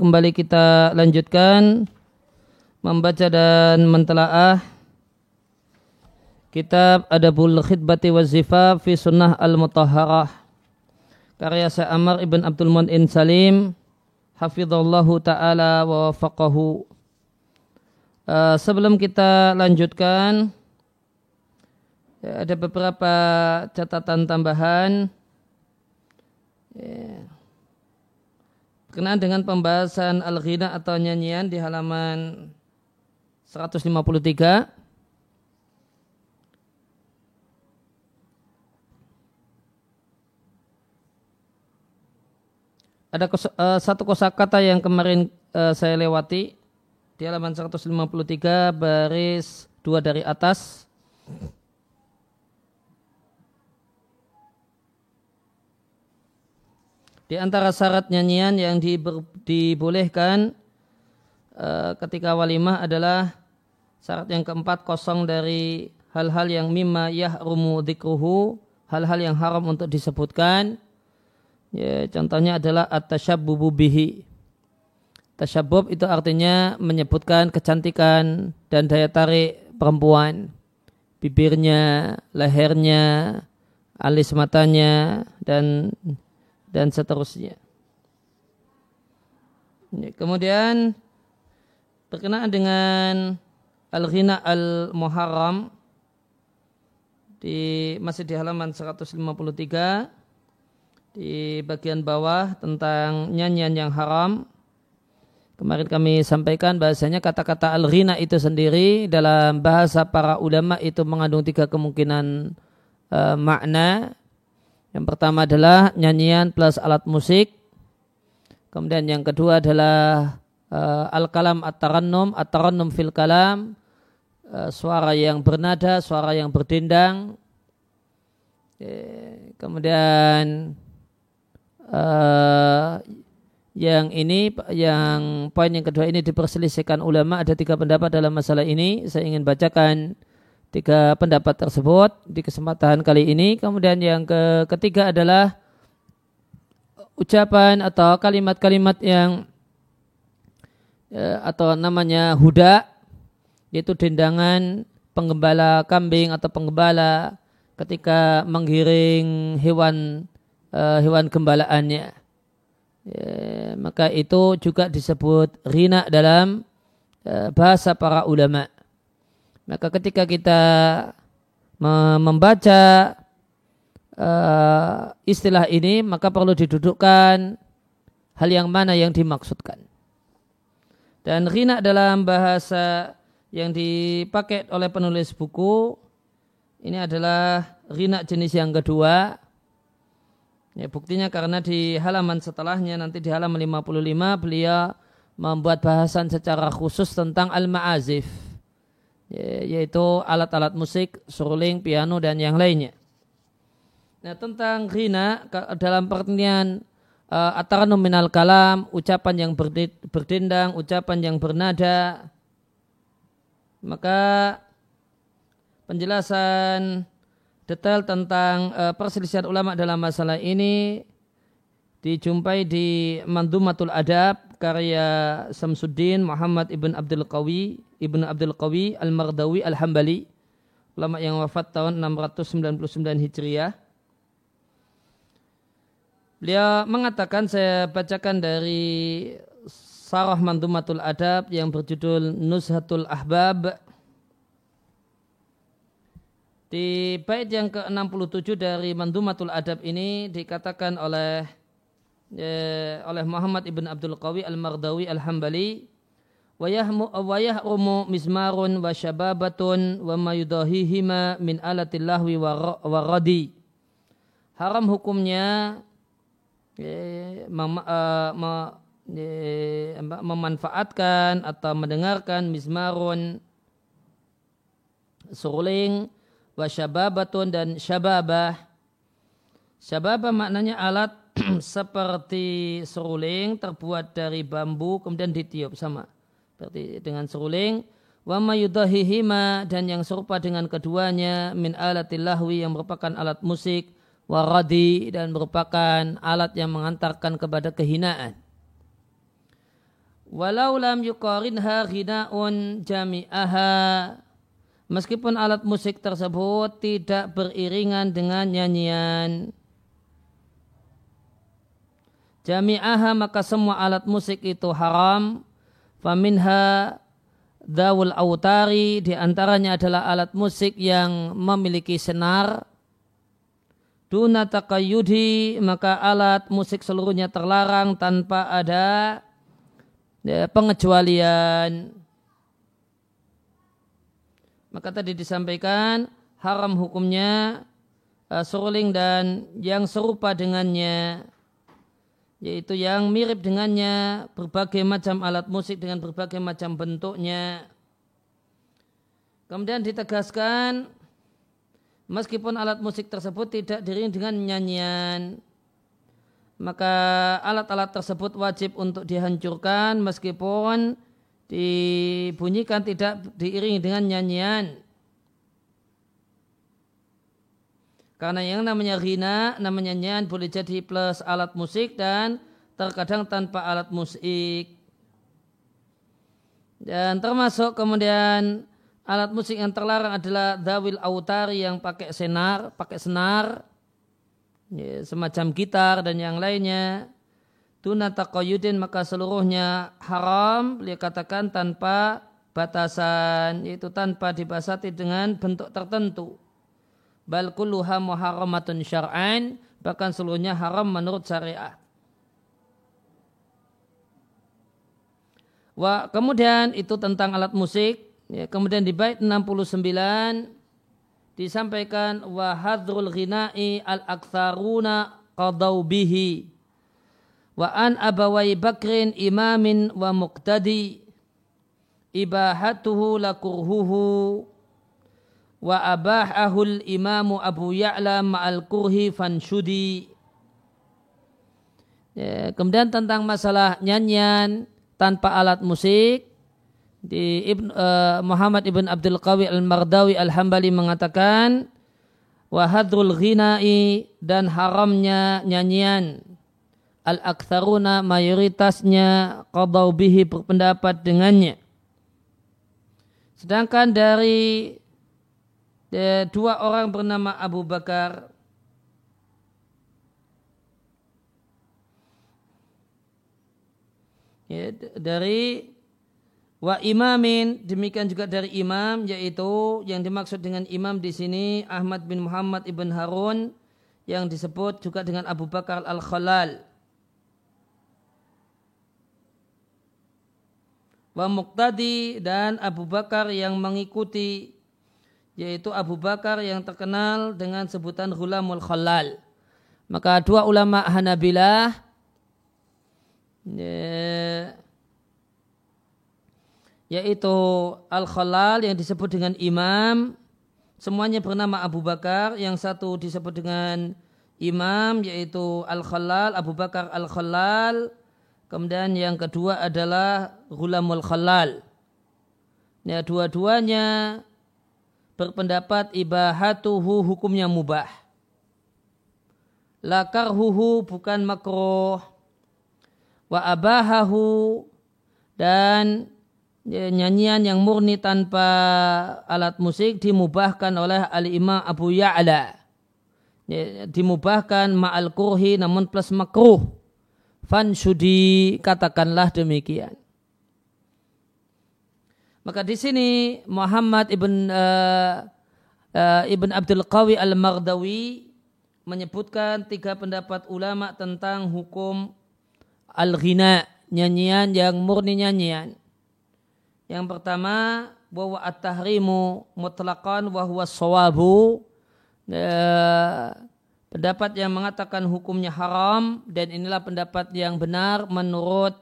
kembali kita lanjutkan membaca dan mentelaah kitab Adabul Khidbati wa Zifaf fi Sunnah Al-Mutahharah. Karya Syekh Amr Ibn Abdul Mu'in Salim hafizallahu taala wa wafaqahu. Uh, sebelum kita lanjutkan ya, ada beberapa catatan tambahan. Ya berkenaan dengan pembahasan al-ghina atau nyanyian di halaman 153 ada kos, uh, satu kosakata yang kemarin uh, saya lewati di halaman 153 baris dua dari atas Di antara syarat nyanyian yang dibolehkan uh, ketika walimah adalah syarat yang keempat kosong dari hal-hal yang mimma yahrumu dikruhu, hal-hal yang haram untuk disebutkan. Ya, contohnya adalah at-tashabbubu bihi. Tasyabbub itu artinya menyebutkan kecantikan dan daya tarik perempuan. Bibirnya, lehernya, alis matanya, dan dan seterusnya. Kemudian berkenaan dengan al-ghina al-muharram di masih di halaman 153 di bagian bawah tentang nyanyian yang haram. Kemarin kami sampaikan bahasanya kata-kata al-ghina itu sendiri dalam bahasa para ulama itu mengandung tiga kemungkinan uh, makna yang pertama adalah nyanyian plus alat musik. Kemudian yang kedua adalah uh, al-kalam at-tarannum, at-tarannum fil kalam, uh, suara yang bernada, suara yang berdendang. Kemudian uh, yang ini, yang poin yang kedua ini diperselisihkan ulama. Ada tiga pendapat dalam masalah ini. Saya ingin bacakan tiga pendapat tersebut di kesempatan kali ini. Kemudian yang ke ketiga adalah ucapan atau kalimat-kalimat yang ya, atau namanya huda yaitu dendangan penggembala kambing atau penggembala ketika menggiring hewan uh, hewan gembalaannya. Ya, maka itu juga disebut rina dalam bahasa para ulama. Maka ketika kita membaca uh, istilah ini maka perlu didudukkan hal yang mana yang dimaksudkan. Dan rina dalam bahasa yang dipakai oleh penulis buku ini adalah rina jenis yang kedua. Ya, buktinya karena di halaman setelahnya nanti di halaman 55 beliau membuat bahasan secara khusus tentang al-ma'azif yaitu alat-alat musik, suruling, piano dan yang lainnya. Nah tentang rina dalam pengertian uh, atara nominal kalam, ucapan yang berdendang, ucapan yang bernada, maka penjelasan detail tentang uh, perselisihan ulama dalam masalah ini dijumpai di Mandumatul Adab karya Samsuddin Muhammad ibn Abdul Qawi ibn Abdul Qawi al-Mardawi al-Hambali ulama yang wafat tahun 699 Hijriah. Beliau mengatakan saya bacakan dari Sarah Mandumatul Adab yang berjudul Nuzhatul Ahbab. Di bait yang ke-67 dari Mandumatul Adab ini dikatakan oleh ya, oleh Muhammad ibn Abdul Qawi al-Mardawi al-Hambali wa yahrumu mizmarun wa syababatun wa ma yudahihima min alatillahi wa radi. Haram hukumnya ya, uh, me, ya, memanfaatkan atau mendengarkan mizmarun suruling wa syababatun dan syababah. Syababah maknanya alat seperti seruling terbuat dari bambu kemudian ditiup sama. Berarti dengan seruling wa mayudahihima dan yang serupa dengan keduanya min alatil lahwi yang merupakan alat musik waradi dan merupakan alat yang mengantarkan kepada kehinaan. Walau lam yuqarinha ghinaun jami'aha. Meskipun alat musik tersebut tidak beriringan dengan nyanyian. Jami'aha maka semua alat musik itu haram. Faminha dawul autari di antaranya adalah alat musik yang memiliki senar Duna takayudi maka alat musik seluruhnya terlarang tanpa ada ya, pengecualian. Maka tadi disampaikan haram hukumnya uh, suruling dan yang serupa dengannya yaitu yang mirip dengannya berbagai macam alat musik dengan berbagai macam bentuknya. Kemudian ditegaskan meskipun alat musik tersebut tidak diring dengan nyanyian maka alat-alat tersebut wajib untuk dihancurkan meskipun dibunyikan tidak diiringi dengan nyanyian karena yang namanya rina namanya nyanyian boleh jadi plus alat musik dan terkadang tanpa alat musik dan termasuk kemudian alat musik yang terlarang adalah dawil autari yang pakai senar, pakai senar, ya, semacam gitar dan yang lainnya. Tuna taqayyudin maka seluruhnya haram, beliau katakan tanpa batasan, yaitu tanpa dibasati dengan bentuk tertentu. Bal kulluha muharramatun syar'an, bahkan seluruhnya haram menurut syariat. Wah, kemudian itu tentang alat musik. Ya, kemudian di bait 69 disampaikan wa hadrul ghina'i al aktsaruna qadau bihi. Wa an abawai bakrin imamin wa muqtadi. Ibahatuhu lakurhuhu wa abahahul imamu abu ya'la ma'al kurhi fanshudi. Ya, kemudian tentang masalah nyanyian tanpa alat musik di Ibn, uh, Muhammad ibn Abdul Qawi al-Mardawi al-Hambali mengatakan wahadrul ghina'i dan haramnya nyanyian al-aktharuna mayoritasnya qadau bihi berpendapat dengannya. Sedangkan dari dua orang bernama Abu Bakar ya, dari Wa imamin demikian juga dari imam yaitu yang dimaksud dengan imam di sini Ahmad bin Muhammad ibn Harun yang disebut juga dengan Abu Bakar al-Khalal. Wa muqtadi dan Abu Bakar yang mengikuti yaitu Abu Bakar yang terkenal dengan sebutan Ghulamul Khalal. Maka dua ulama Hanabilah ya, yaitu Al-Khalal yang disebut dengan imam semuanya bernama Abu Bakar. Yang satu disebut dengan imam yaitu Al-Khalal Abu Bakar Al-Khalal kemudian yang kedua adalah Ghulamul Khalal ya dua-duanya berpendapat ibahatuhu hukumnya mubah lakarhuhu bukan makruh wa abahahu dan Ya, nyanyian yang murni tanpa alat musik dimubahkan oleh al-imam Abu Ya'la. Ya, dimubahkan ma'al kurhi namun plus makruh. Fan sudi katakanlah demikian. Maka di sini Muhammad ibn uh, uh, ibn Abdul Qawi al-Maghdawi menyebutkan tiga pendapat ulama tentang hukum al-ghina, nyanyian yang murni nyanyian. Yang pertama bahwa at-tahrimu mutlaqan wa huwa sawabu. Eh, pendapat yang mengatakan hukumnya haram dan inilah pendapat yang benar menurut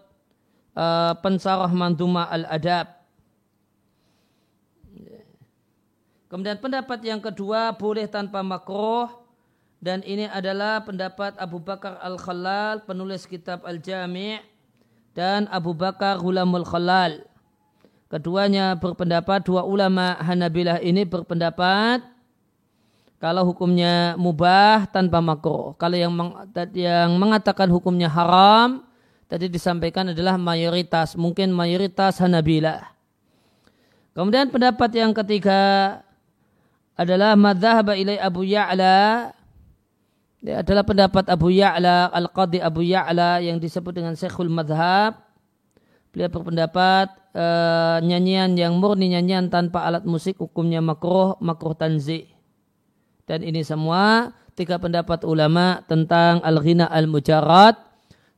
uh, pensarah manduma al-adab. Kemudian pendapat yang kedua boleh tanpa makruh dan ini adalah pendapat Abu Bakar Al-Khalal penulis kitab Al-Jami' dan Abu Bakar Hulamul Khalal. Keduanya berpendapat, dua ulama Hanabilah ini berpendapat kalau hukumnya mubah tanpa makruh. Kalau yang, yang mengatakan hukumnya haram tadi disampaikan adalah mayoritas, mungkin mayoritas Hanabilah. Kemudian pendapat yang ketiga adalah madhab ilai Abu Ya'la dia adalah pendapat Abu Ya'la, Al-Qadi Abu Ya'la yang disebut dengan Syekhul Madhab. Beliau berpendapat e, nyanyian yang murni nyanyian tanpa alat musik hukumnya makruh, makruh tanzi. Dan ini semua tiga pendapat ulama tentang al-ghina al-mujarad,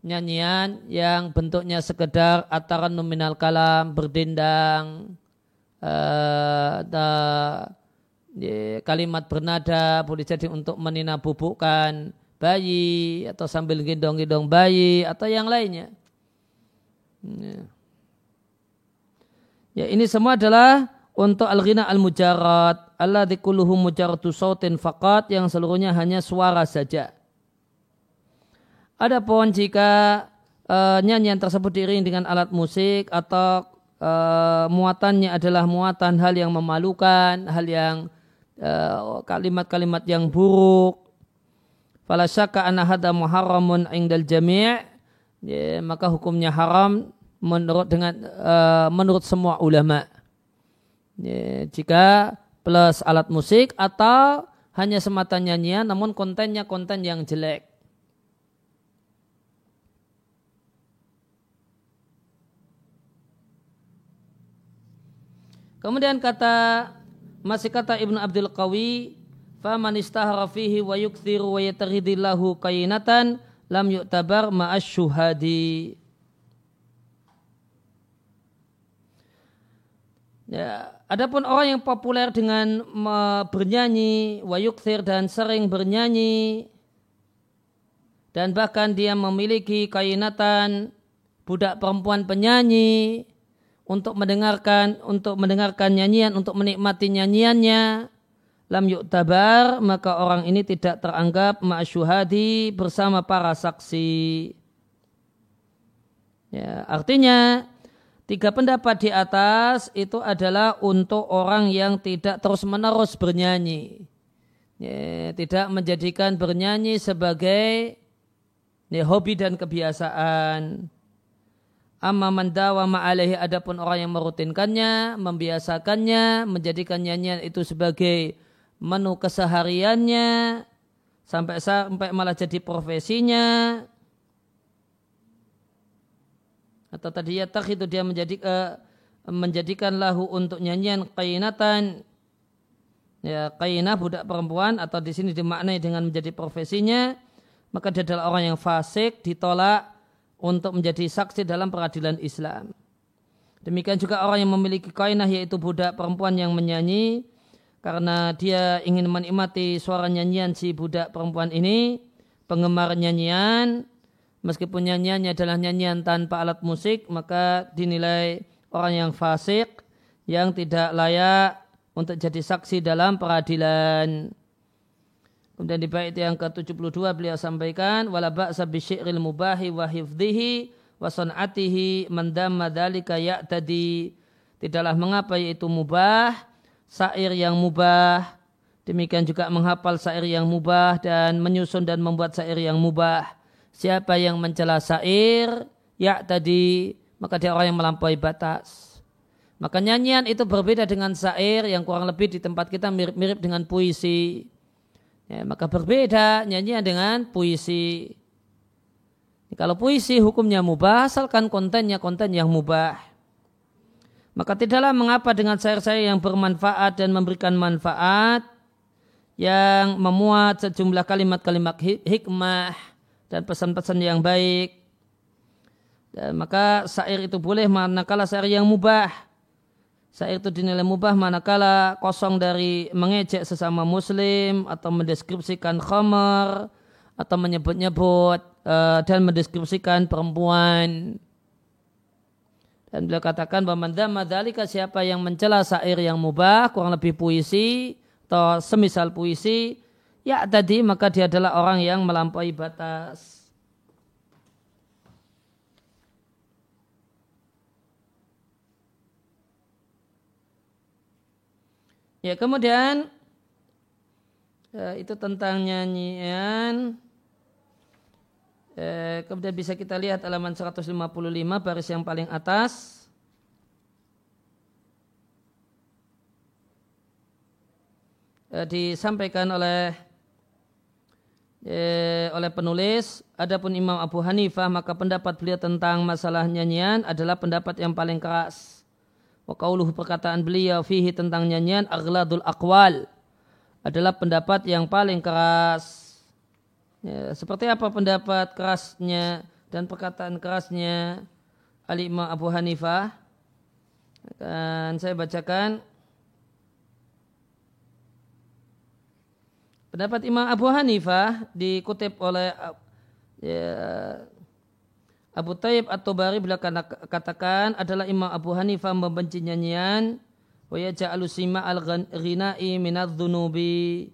nyanyian yang bentuknya sekedar ataran nominal kalam, berdendang, uh, kalimat bernada boleh jadi untuk menina bubukkan bayi atau sambil gendong-gendong bayi atau yang lainnya. Ya. ya ini semua adalah untuk al-ghina al-mujarad Allah dikuluhu mujaratu sautin yang seluruhnya hanya suara saja. Adapun jika uh, nyanyian tersebut diiringi dengan alat musik atau uh, muatannya adalah muatan hal yang memalukan, hal yang kalimat-kalimat yang buruk. Fala syaka anna hadha muharramun indal jami' ya, maka hukumnya haram menurut dengan uh, menurut semua ulama. Ya, jika plus alat musik atau hanya semata nyanyian namun kontennya konten yang jelek. Kemudian kata masih kata Ibnu Abdul Qawi, "Faman istahara fihi wa yukthiru wa yataghidillahu kainatan lam yu'tabar ma'as syuhadi." Ya, adapun orang yang populer dengan bernyanyi, wa yukthir dan sering bernyanyi dan bahkan dia memiliki kainatan budak perempuan penyanyi untuk mendengarkan untuk mendengarkan nyanyian untuk menikmati nyanyiannya. Lam tabar maka orang ini tidak teranggap ma'asyuhadi bersama para saksi. Ya artinya tiga pendapat di atas itu adalah untuk orang yang tidak terus menerus bernyanyi. Ya, tidak menjadikan bernyanyi sebagai ya, hobi dan kebiasaan Amma mandawa ma'alehi adapun orang yang merutinkannya, membiasakannya, menjadikan nyanyian itu sebagai menu kesehariannya, sampai sampai malah jadi profesinya. Atau tadi ya tak itu dia menjadi uh, menjadikan lahu untuk nyanyian kainatan ya kainah budak perempuan atau di sini dimaknai dengan menjadi profesinya maka dia adalah orang yang fasik ditolak untuk menjadi saksi dalam peradilan Islam. Demikian juga orang yang memiliki kainah yaitu budak perempuan yang menyanyi karena dia ingin menikmati suara nyanyian si budak perempuan ini, penggemar nyanyian, meskipun nyanyiannya adalah nyanyian tanpa alat musik, maka dinilai orang yang fasik yang tidak layak untuk jadi saksi dalam peradilan. Kemudian di bait yang ke-72 beliau sampaikan wala ba'sa bi syi'ril mubahi wa hifdhihi wa san'atihi man damma dzalika ya'tadi. Tidaklah mengapa yaitu mubah, syair yang mubah, demikian juga menghafal syair yang mubah dan menyusun dan membuat syair yang mubah. Siapa yang mencela syair, ya tadi maka dia orang yang melampaui batas. Maka nyanyian itu berbeda dengan syair yang kurang lebih di tempat kita mirip-mirip dengan puisi. Ya, maka berbeda nyanyian dengan puisi. Kalau puisi hukumnya mubah, asalkan kontennya konten yang mubah. Maka tidaklah mengapa dengan syair-syair yang bermanfaat dan memberikan manfaat yang memuat sejumlah kalimat-kalimat hikmah dan pesan-pesan yang baik. Dan maka syair itu boleh manakala syair yang mubah Syair itu dinilai mubah manakala kosong dari mengejek sesama muslim atau mendeskripsikan khamar atau menyebut-nyebut uh, dan mendeskripsikan perempuan. Dan beliau katakan bahwa mandama dalika siapa yang mencela syair yang mubah, kurang lebih puisi atau semisal puisi, ya tadi maka dia adalah orang yang melampaui batas. Ya kemudian ya, itu tentang nyanyian Eh, kemudian bisa kita lihat halaman 155 baris yang paling atas. Eh, disampaikan oleh eh, oleh penulis adapun Imam Abu Hanifah maka pendapat beliau tentang masalah nyanyian adalah pendapat yang paling keras wa perkataan beliau fihi tentang nyanyian aghladul aqwal adalah pendapat yang paling keras. Ya, seperti apa pendapat kerasnya dan perkataan kerasnya Ali Imam Abu Hanifah? Akan saya bacakan. Pendapat Imam Abu Hanifah dikutip oleh ya, Abu Tayyib atau Bari bila katakan adalah Imam Abu Hanifah membenci nyanyian wa sima al-ghina'i minadz-dzunubi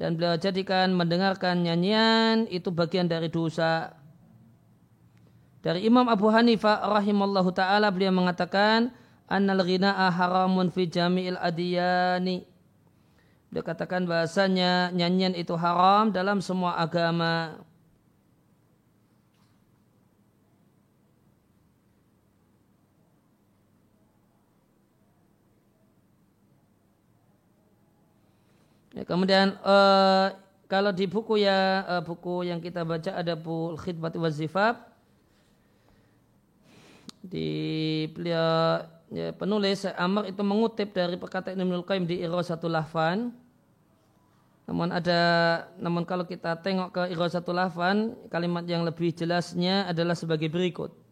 dan beliau jadikan mendengarkan nyanyian itu bagian dari dosa. Dari Imam Abu Hanifah rahimallahu taala beliau mengatakan annal ghina'a haramun fi jami'il adiyani dia katakan bahasanya nyanyian itu haram dalam semua agama. Ya, kemudian uh, kalau di buku ya uh, buku yang kita baca ada buku khidmat wazifab di beliau ya, penulis Amr itu mengutip dari perkataan Ibnu Qayyim di Irasatul Lahfan namun ada, namun kalau kita tengok ke Ighasatul Lahfan, kalimat yang lebih jelasnya adalah sebagai berikut.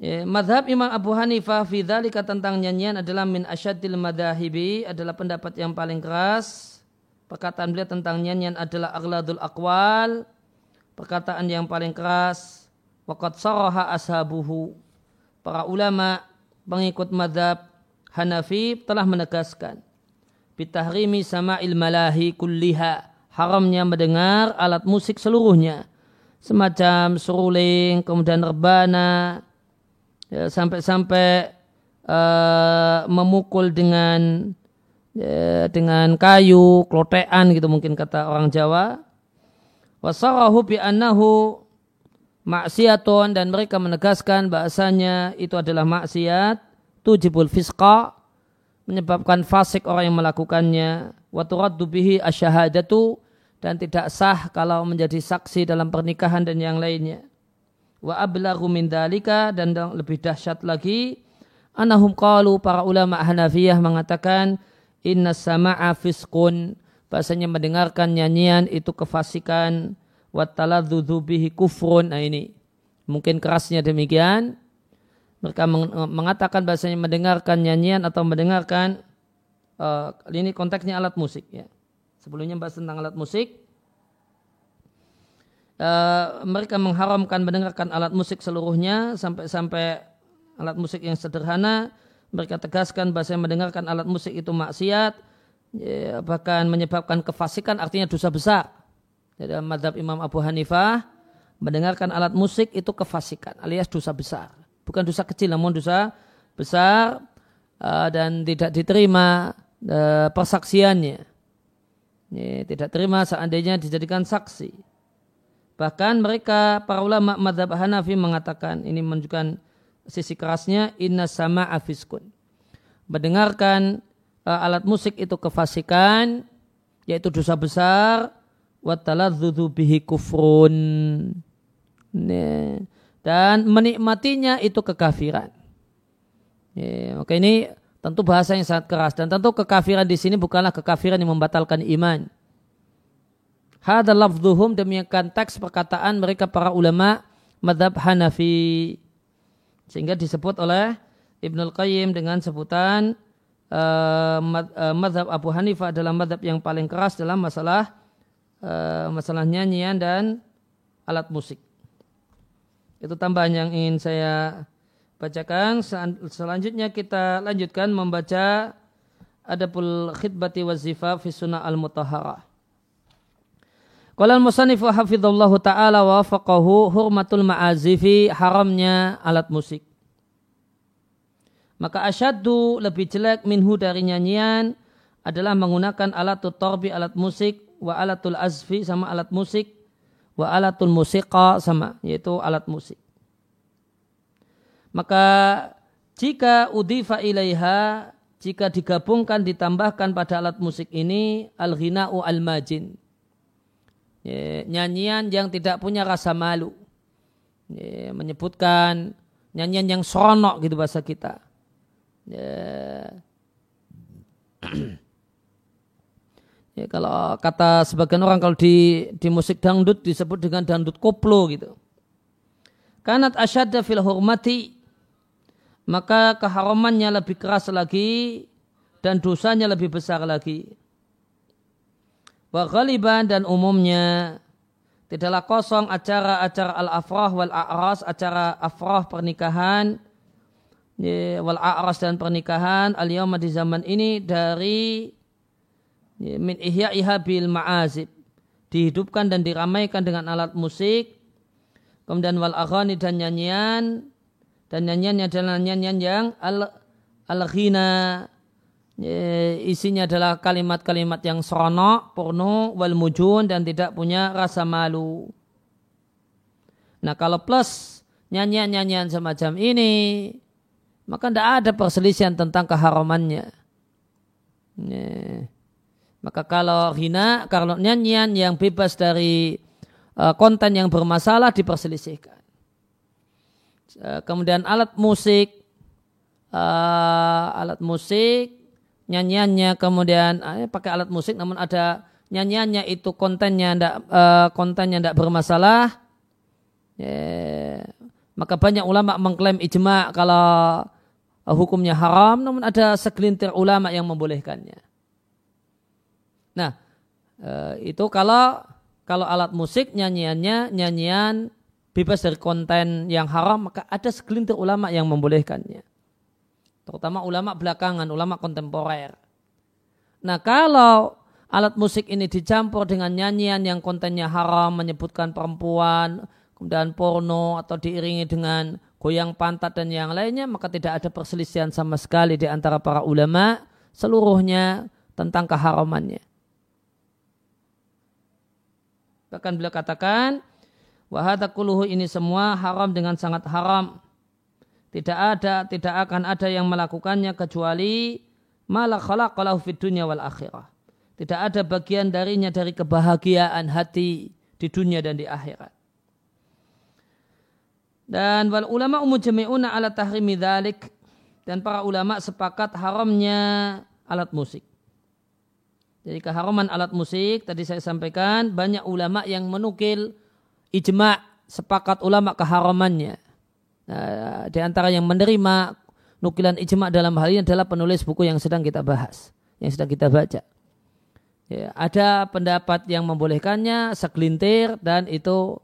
Ya, madhab Imam Abu Hanifah fi tentang nyanyian adalah min asyadil madahibi adalah pendapat yang paling keras. Perkataan beliau tentang nyanyian adalah agladul akwal. Perkataan yang paling keras. Waqat saraha ashabuhu. Para ulama pengikut madhab Hanafi telah menegaskan bitahrimi sama'il malahi kulliha haramnya mendengar alat musik seluruhnya semacam seruling kemudian rebana ya, sampai-sampai uh, memukul dengan ya, dengan kayu klotean gitu mungkin kata orang Jawa. Wasarahu bi annahu maksiatun dan mereka menegaskan bahasanya itu adalah maksiat tujibul fisqa menyebabkan fasik orang yang melakukannya. Wa turaddu bihi asyhadatu dan tidak sah kalau menjadi saksi dalam pernikahan dan yang lainnya wa ablaghu min dalika dan lebih dahsyat lagi anahum qalu para ulama Hanafiyah mengatakan inna sama'a fisqun. Bahasanya mendengarkan nyanyian itu kefasikan. Wa taladzudzu bihi kufrun. Nah ini. Mungkin kerasnya demikian. Mereka mengatakan bahasanya mendengarkan nyanyian atau mendengarkan uh, ini konteksnya alat musik ya. Sebelumnya bahas tentang alat musik. Uh, mereka mengharamkan mendengarkan alat musik seluruhnya sampai-sampai alat musik yang sederhana. Mereka tegaskan bahasa mendengarkan alat musik itu maksiat, ya, bahkan menyebabkan kefasikan artinya dosa besar. Jadi madhab Imam Abu Hanifah mendengarkan alat musik itu kefasikan alias dosa besar bukan dosa kecil namun dosa besar uh, dan tidak diterima uh, persaksiannya. Ya, tidak terima seandainya dijadikan saksi. Bahkan mereka para ulama madhab Hanafi mengatakan ini menunjukkan sisi kerasnya inna sama afiskun. Mendengarkan uh, alat musik itu kefasikan yaitu dosa besar wa bihi kufrun. Dan menikmatinya itu kekafiran. Ya, oke ini tentu bahasa yang sangat keras dan tentu kekafiran di sini bukanlah kekafiran yang membatalkan iman. Hada lafzuhum demikian teks perkataan mereka para ulama madhab Hanafi sehingga disebut oleh Ibnul Qayyim dengan sebutan uh, madhab Abu Hanifah adalah madhab yang paling keras dalam masalah uh, masalah nyanyian dan alat musik. Itu tambahan yang ingin saya bacakan. Selanjutnya kita lanjutkan membaca Adabul Khidbati wa Zifa fi Sunnah Al-Mutahharah. Qala al-musannif hafizallahu taala wa faqahu hurmatul ma'azifi haramnya alat musik. Maka asyaddu lebih jelek minhu dari nyanyian adalah menggunakan alat torbi alat musik wa alatul azfi sama alat musik wa alatul musiqa sama yaitu alat musik. Maka jika udifa ilaiha jika digabungkan ditambahkan pada alat musik ini al-ghina'u al-majin. Ya, nyanyian yang tidak punya rasa malu. Menyebutkan nyanyian yang seronok gitu bahasa kita. Ya. Ya, kalau kata sebagian orang kalau di di musik dangdut disebut dengan dangdut koplo gitu. Kanat asyadda fil hurmati maka keharamannya lebih keras lagi dan dosanya lebih besar lagi. Wa ghaliban dan umumnya tidaklah kosong acara-acara al-afrah wal a'ras, acara afrah pernikahan wal a'ras dan pernikahan al di zaman ini dari min ihya'iha bil ma'azib. Dihidupkan dan diramaikan dengan alat musik kemudian wal aghani dan nyanyian dan nyanyiannya adalah nyanyian yang al al isinya adalah kalimat-kalimat yang seronok, porno, wal mujun dan tidak punya rasa malu. Nah kalau plus nyanyian-nyanyian semacam ini, maka tidak ada perselisihan tentang keharamannya. Yeah. Maka kalau hina, kalau nyanyian yang bebas dari uh, konten yang bermasalah diperselisihkan. Kemudian alat musik, alat musik, nyanyiannya kemudian uh, pakai alat musik namun ada nyanyiannya itu kontennya ndak uh, kontennya tidak bermasalah. Yeah. Maka banyak ulama mengklaim ijma kalau hukumnya haram namun ada segelintir ulama yang membolehkannya. Nah, eh, itu kalau kalau alat musik nyanyiannya nyanyian bebas dari konten yang haram maka ada segelintir ulama yang membolehkannya. Terutama ulama belakangan, ulama kontemporer. Nah, kalau alat musik ini dicampur dengan nyanyian yang kontennya haram menyebutkan perempuan, kemudian porno atau diiringi dengan goyang pantat dan yang lainnya maka tidak ada perselisihan sama sekali di antara para ulama seluruhnya tentang keharamannya. Bahkan beliau katakan, wahada kuluhu ini semua haram dengan sangat haram. Tidak ada, tidak akan ada yang melakukannya kecuali malah khalaqalahu fid dunya wal akhirah. Tidak ada bagian darinya dari kebahagiaan hati di dunia dan di akhirat. Dan wal ulama umujami'una ala tahrimi dhalik. Dan para ulama sepakat haramnya alat musik. Jadi keharaman alat musik tadi saya sampaikan banyak ulama yang menukil ijma sepakat ulama keharamannya. Nah, di antara yang menerima nukilan ijma dalam hal ini adalah penulis buku yang sedang kita bahas, yang sedang kita baca. Ya, ada pendapat yang membolehkannya segelintir dan itu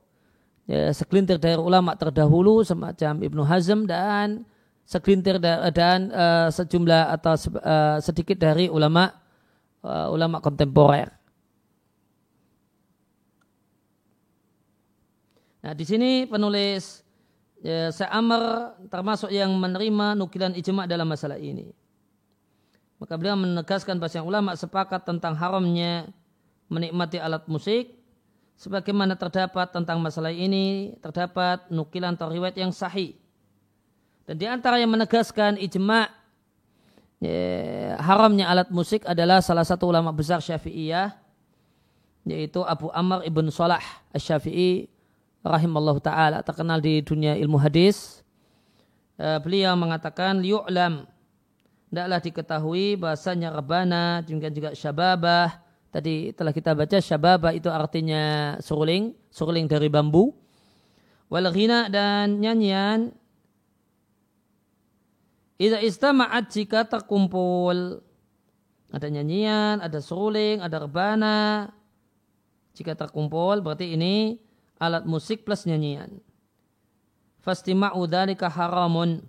ya, segelintir dari ulama terdahulu semacam Ibnu Hazm dan segelintir dan, dan uh, sejumlah atau uh, sedikit dari ulama uh, ulama kontemporer. Nah, di sini penulis ya, Sa'amr termasuk yang menerima nukilan ijma dalam masalah ini. Maka beliau menegaskan bahasa ulama sepakat tentang haramnya menikmati alat musik sebagaimana terdapat tentang masalah ini terdapat nukilan atau riwayat yang sahih. Dan di antara yang menegaskan ijma ya, haramnya alat musik adalah salah satu ulama besar Syafi'iyah yaitu Abu Amr ibn Salah Asy-Syafi'i rahimallahu taala terkenal di dunia ilmu hadis. Uh, beliau mengatakan yu'lam tidaklah diketahui bahasanya rebana juga juga syababah tadi telah kita baca syababah itu artinya suruling suruling dari bambu wal dan nyanyian Iza istama'at jika terkumpul. Ada nyanyian, ada seruling, ada rebana. Jika terkumpul berarti ini alat musik plus nyanyian. Fastima'u dhalika haramun.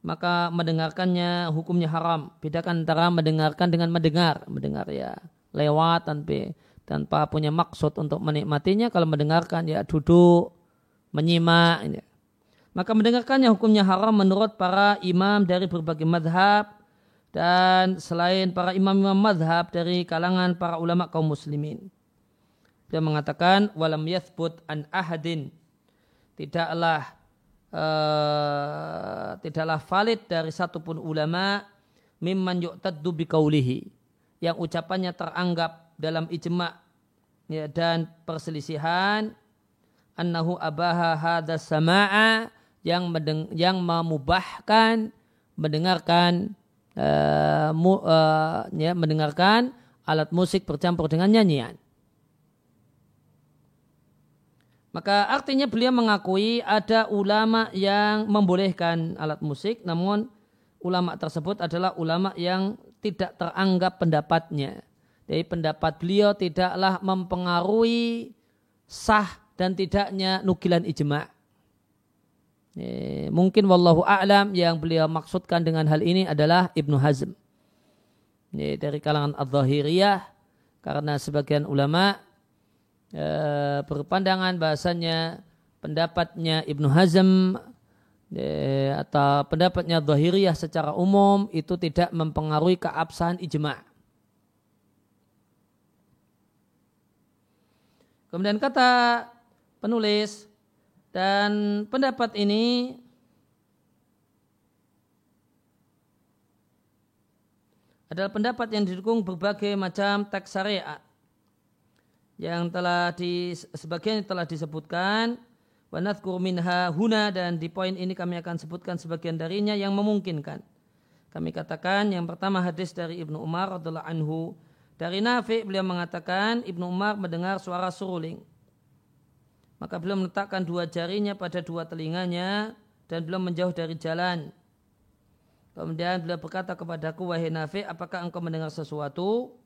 Maka mendengarkannya hukumnya haram. Bedakan antara mendengarkan dengan mendengar. Mendengar ya lewat tanpa tanpa punya maksud untuk menikmatinya. Kalau mendengarkan ya duduk, menyimak. Ya maka mendengarkannya hukumnya haram menurut para imam dari berbagai madhab dan selain para imam-imam madhab dari kalangan para ulama kaum muslimin. Dia mengatakan walam yathbut an ahadin tidaklah uh, tidaklah valid dari satupun ulama mimman yu'taddu biqaulihi yang ucapannya teranggap dalam ijma ya, dan perselisihan annahu abaha hadha sama'a yang mendeng, yang memubahkan mendengarkan uh, mu, uh, ya, mendengarkan alat musik bercampur dengan nyanyian. Maka artinya beliau mengakui ada ulama yang membolehkan alat musik, namun ulama tersebut adalah ulama yang tidak teranggap pendapatnya. Jadi pendapat beliau tidaklah mempengaruhi sah dan tidaknya nukilan ijma'. mungkin wallahu a'lam yang beliau maksudkan dengan hal ini adalah Ibnu Hazm. dari kalangan Al-Zahiriyah karena sebagian ulama e, berpandangan bahasanya pendapatnya Ibnu Hazm e, atau pendapatnya Zahiriyah secara umum itu tidak mempengaruhi keabsahan ijma'. Kemudian kata penulis dan pendapat ini adalah pendapat yang didukung berbagai macam teks syariat yang telah di sebagian telah disebutkan wanadhkur minha huna dan di poin ini kami akan sebutkan sebagian darinya yang memungkinkan. Kami katakan yang pertama hadis dari Ibnu Umar radhiallahu anhu dari Nafi beliau mengatakan Ibnu Umar mendengar suara suruling. Maka beliau meletakkan dua jarinya pada dua telinganya dan beliau menjauh dari jalan. Kemudian beliau berkata kepadaku, wahai Nafi, apakah engkau mendengar sesuatu?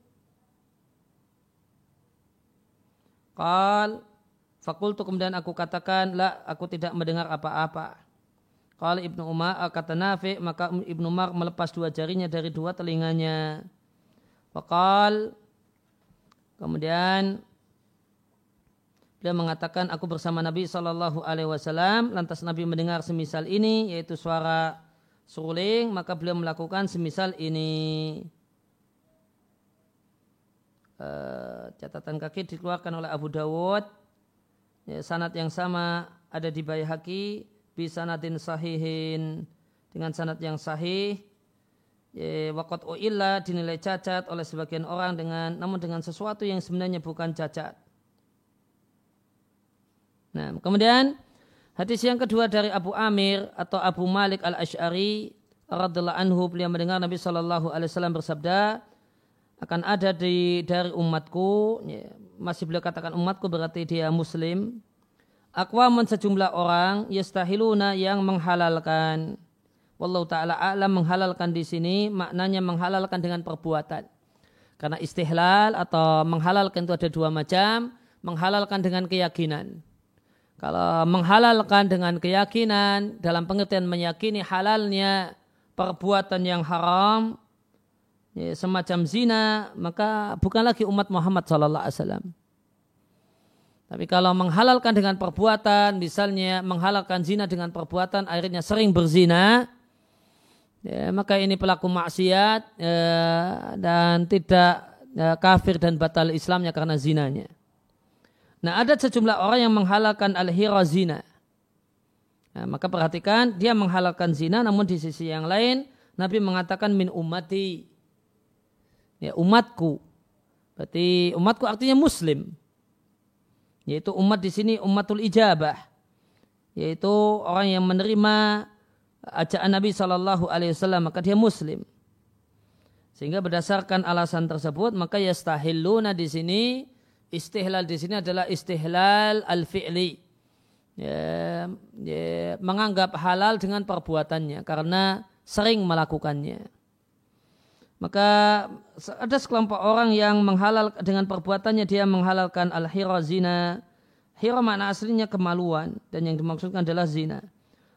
Qal fakultu kemudian aku katakan la aku tidak mendengar apa-apa. Qal Ibnu Umar kata Nafi maka Ibnu Umar melepas dua jarinya dari dua telinganya. Fakal kemudian dia mengatakan aku bersama Nabi Shallallahu Alaihi Wasallam lantas Nabi mendengar semisal ini yaitu suara suling maka beliau melakukan semisal ini uh, catatan kaki dikeluarkan oleh Abu Dawud ya, sanat yang sama ada di Bayhaqi bi sanatin sahihin dengan sanat yang sahih ya, wakot illa dinilai cacat oleh sebagian orang dengan namun dengan sesuatu yang sebenarnya bukan cacat. Nah, kemudian hadis yang kedua dari Abu Amir atau Abu Malik al Ashari radhiallahu anhu beliau mendengar Nabi Wasallam bersabda, akan ada di dari umatku. Masih beliau katakan umatku berarti dia muslim. Akwamun sejumlah orang yastahiluna yang menghalalkan. Wallahu taala alam menghalalkan di sini maknanya menghalalkan dengan perbuatan. Karena istihlal atau menghalalkan itu ada dua macam menghalalkan dengan keyakinan. Kalau menghalalkan dengan keyakinan dalam pengertian meyakini halalnya perbuatan yang haram ya, semacam zina, maka bukan lagi umat Muhammad Sallallahu Alaihi Wasallam. Tapi kalau menghalalkan dengan perbuatan, misalnya menghalalkan zina dengan perbuatan, akhirnya sering berzina, ya, maka ini pelaku maksiat ya, dan tidak ya, kafir dan batal Islamnya karena zinanya. Nah ada sejumlah orang yang menghalalkan al-hira zina. Nah, maka perhatikan dia menghalalkan zina namun di sisi yang lain Nabi mengatakan min umati ya, umatku. Berarti umatku artinya muslim. Yaitu umat di sini umatul ijabah. Yaitu orang yang menerima ajakan Nabi Shallallahu Alaihi Wasallam maka dia muslim. Sehingga berdasarkan alasan tersebut maka yastahiluna di sini istihlal di sini adalah istihlal al-fi'li. Ya, ya, menganggap halal dengan perbuatannya karena sering melakukannya. Maka ada sekelompok orang yang menghalal dengan perbuatannya dia menghalalkan al-hira zina. Hira makna aslinya kemaluan dan yang dimaksudkan adalah zina.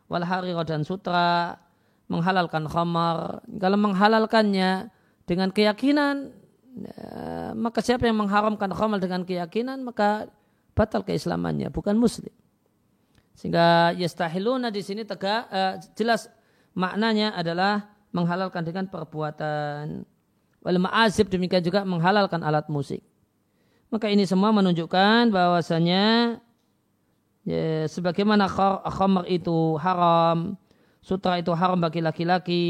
Wal harira dan sutra menghalalkan khamar. Kalau menghalalkannya dengan keyakinan ya, maka siapa yang mengharamkan khamar dengan keyakinan maka batal keislamannya bukan muslim. Sehingga yastahiluna di sini tegak uh, jelas maknanya adalah menghalalkan dengan perbuatan. Wal ma'azib demikian juga menghalalkan alat musik. Maka ini semua menunjukkan bahwasanya ya, sebagaimana khamr itu haram, sutra itu haram bagi laki-laki,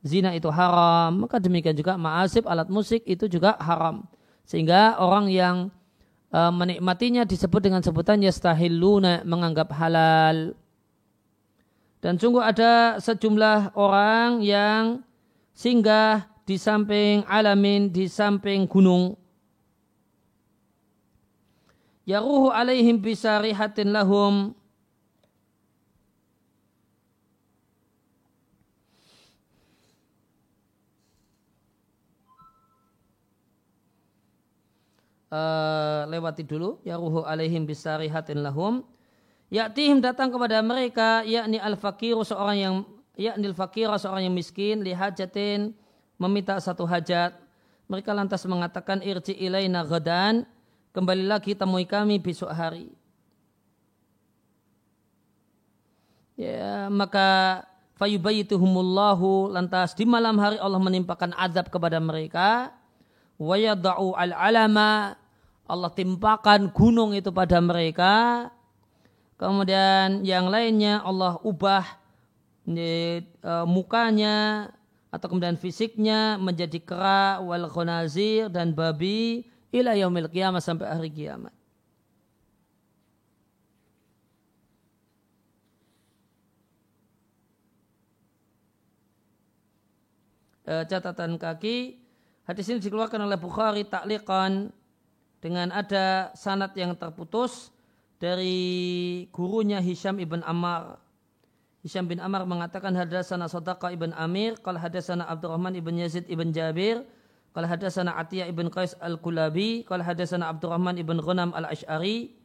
zina itu haram, maka demikian juga ma'asib alat musik itu juga haram. Sehingga orang yang uh, menikmatinya disebut dengan sebutan yastahilluna menganggap halal. Dan sungguh ada sejumlah orang yang singgah di samping alamin, di samping gunung. Yaruhu alaihim bisarihatin lahum. Uh, lewati dulu. Yaruhu alaihim bisarihatin lahum Ya'tihim datang kepada mereka yakni al-fakiru seorang yang yakni al-fakir seorang yang miskin lihajatin meminta satu hajat. Mereka lantas mengatakan irji ilaina ghadan kembali lagi temui kami besok hari. Ya, maka fayubayituhumullahu lantas di malam hari Allah menimpakan azab kepada mereka. Wa yada'u al-alama Allah timpakan gunung itu pada mereka kemudian yang lainnya Allah ubah ini, uh, mukanya atau kemudian fisiknya menjadi kera wal khonazir dan babi ila yaumil qiyamah sampai hari kiamat. E, catatan kaki hadis ini dikeluarkan oleh Bukhari taklikan dengan ada sanat yang terputus dari gurunya Hisham ibn Ammar. Hisham bin Ammar mengatakan hadasana Sadaqa ibn Amir, kalau hadasana Abdurrahman ibn Yazid ibn Jabir, Qala hadatsana Atiyah ibn Qais al-Kulabi, qala hadatsana Abdurrahman ibn Ghanam al-Asy'ari.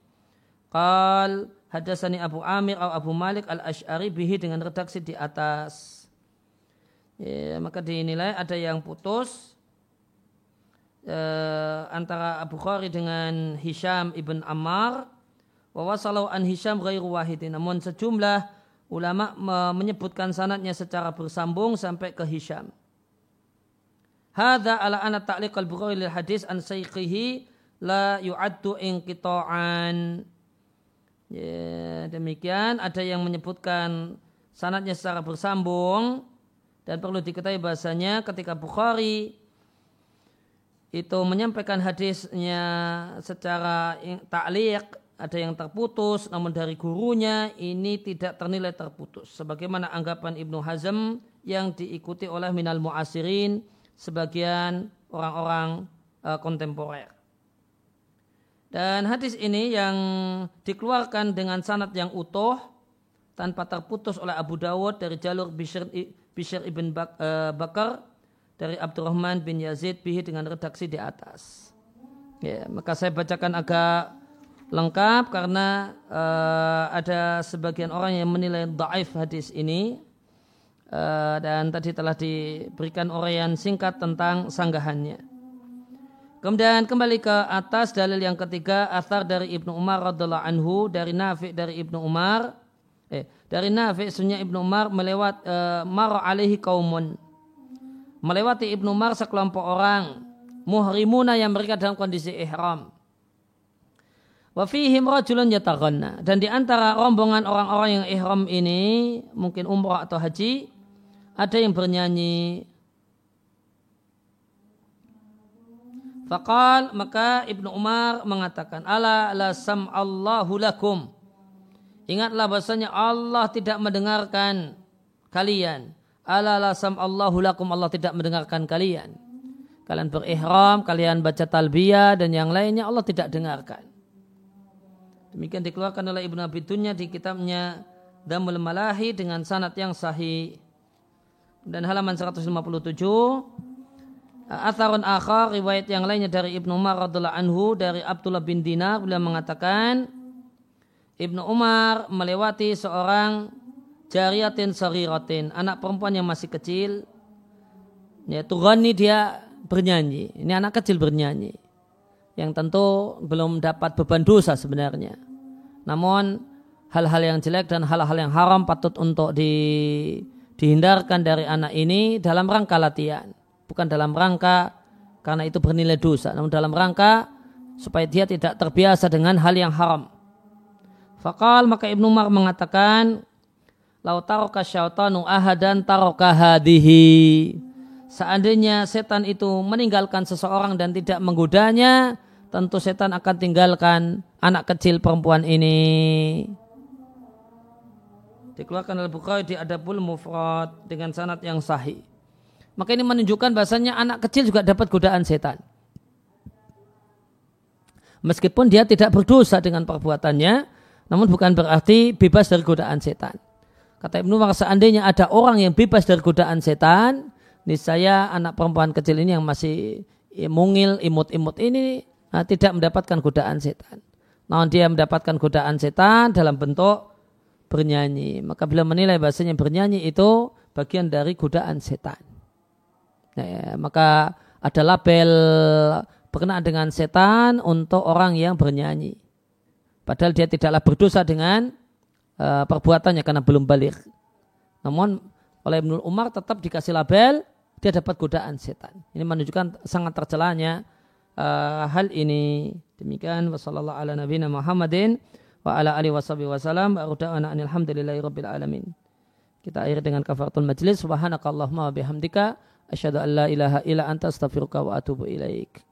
Qal hadatsani Abu Amir atau Abu Malik al-Asy'ari bihi dengan redaksi di atas. Ya, maka dinilai ada yang putus eh, antara Abu Khari dengan Hisham ibn Ammar wa wasalau an Hisham ghairu wahidin. Namun sejumlah ulama menyebutkan sanatnya secara bersambung sampai ke Hisham. Hada ala ana ta'liq al-Bukhari lil hadis an saykhihi la yu'addu inqita'an. Ya, demikian ada yang menyebutkan sanatnya secara bersambung dan perlu diketahui bahasanya ketika Bukhari itu menyampaikan hadisnya secara ta'liq ada yang terputus namun dari gurunya ini tidak ternilai terputus sebagaimana anggapan Ibnu Hazm yang diikuti oleh minal muasirin sebagian orang-orang uh, kontemporer. Dan hadis ini yang dikeluarkan dengan sanad yang utuh tanpa terputus oleh Abu Dawud dari jalur Bishr, Bishr ibn Bak, uh, Bakar dari Abdurrahman bin Yazid bihi dengan redaksi di atas. Ya, maka saya bacakan agak lengkap karena uh, ada sebagian orang yang menilai daif hadis ini. Eh, dan tadi telah diberikan uraian singkat tentang sanggahannya. Kemudian kembali ke atas dalil yang ketiga asar dari Ibnu Umar radhiallahu anhu dari Nafi dari Ibnu Umar. Eh dari Nafi sunya Ibnu Umar melewat uh, mar alaihi kaumun melewati Ibnu Umar sekelompok orang. Muhrimuna yang mereka dalam kondisi ihram wa fihim rajulun yataghanna dan di antara rombongan orang-orang yang ihram ini mungkin umrah atau haji ada yang bernyanyi. Fakal maka Ibnu Umar mengatakan, Ala la Allahu lakum. Ingatlah bahasanya Allah tidak mendengarkan kalian. Ala la Allahu lakum. Allah tidak mendengarkan kalian. Kalian berihram, kalian baca talbiyah dan yang lainnya Allah tidak dengarkan. Demikian dikeluarkan oleh Ibnu Abi Dunya di kitabnya Damul Malahi dengan sanat yang sahih. Dan halaman 157 Atharun akhar riwayat yang lainnya dari Ibnu Umar radhiallahu anhu dari Abdullah bin Dinar beliau mengatakan Ibnu Umar melewati seorang jariyatin sariratin anak perempuan yang masih kecil ya Tughani dia bernyanyi. Ini anak kecil bernyanyi yang tentu belum dapat beban dosa sebenarnya namun hal-hal yang jelek dan hal-hal yang haram patut untuk di dihindarkan dari anak ini dalam rangka latihan, bukan dalam rangka karena itu bernilai dosa, namun dalam rangka supaya dia tidak terbiasa dengan hal yang haram. Fakal maka Ibnu Umar mengatakan, Lau taroka syaitanu ahadan taroka hadihi. Seandainya setan itu meninggalkan seseorang dan tidak menggodanya, tentu setan akan tinggalkan anak kecil perempuan ini. Dikeluarkan oleh Bukhari di Adabul Mufrad dengan sanad yang sahih. Maka ini menunjukkan bahasanya anak kecil juga dapat godaan setan. Meskipun dia tidak berdosa dengan perbuatannya, namun bukan berarti bebas dari godaan setan. Kata Ibnu Umar, seandainya ada orang yang bebas dari godaan setan, niscaya anak perempuan kecil ini yang masih mungil, imut-imut ini nah, tidak mendapatkan godaan setan. Namun dia mendapatkan godaan setan dalam bentuk bernyanyi. Maka bila menilai bahasanya bernyanyi itu bagian dari godaan setan. Ya, maka ada label berkenaan dengan setan untuk orang yang bernyanyi. Padahal dia tidaklah berdosa dengan uh, perbuatannya karena belum balik. Namun oleh Ibnu Umar tetap dikasih label dia dapat godaan setan. Ini menunjukkan sangat tercelanya uh, hal ini. Demikian wasallallahu ala nabiyina Muhammadin wa ala alihi washabihi wasallam wa da'ana alhamdulillahi rabbil alamin. Kita akhiri dengan kafaratul majlis subhanakallahumma wa bihamdika asyhadu an la ilaha illa anta astaghfiruka wa atubu ilaik.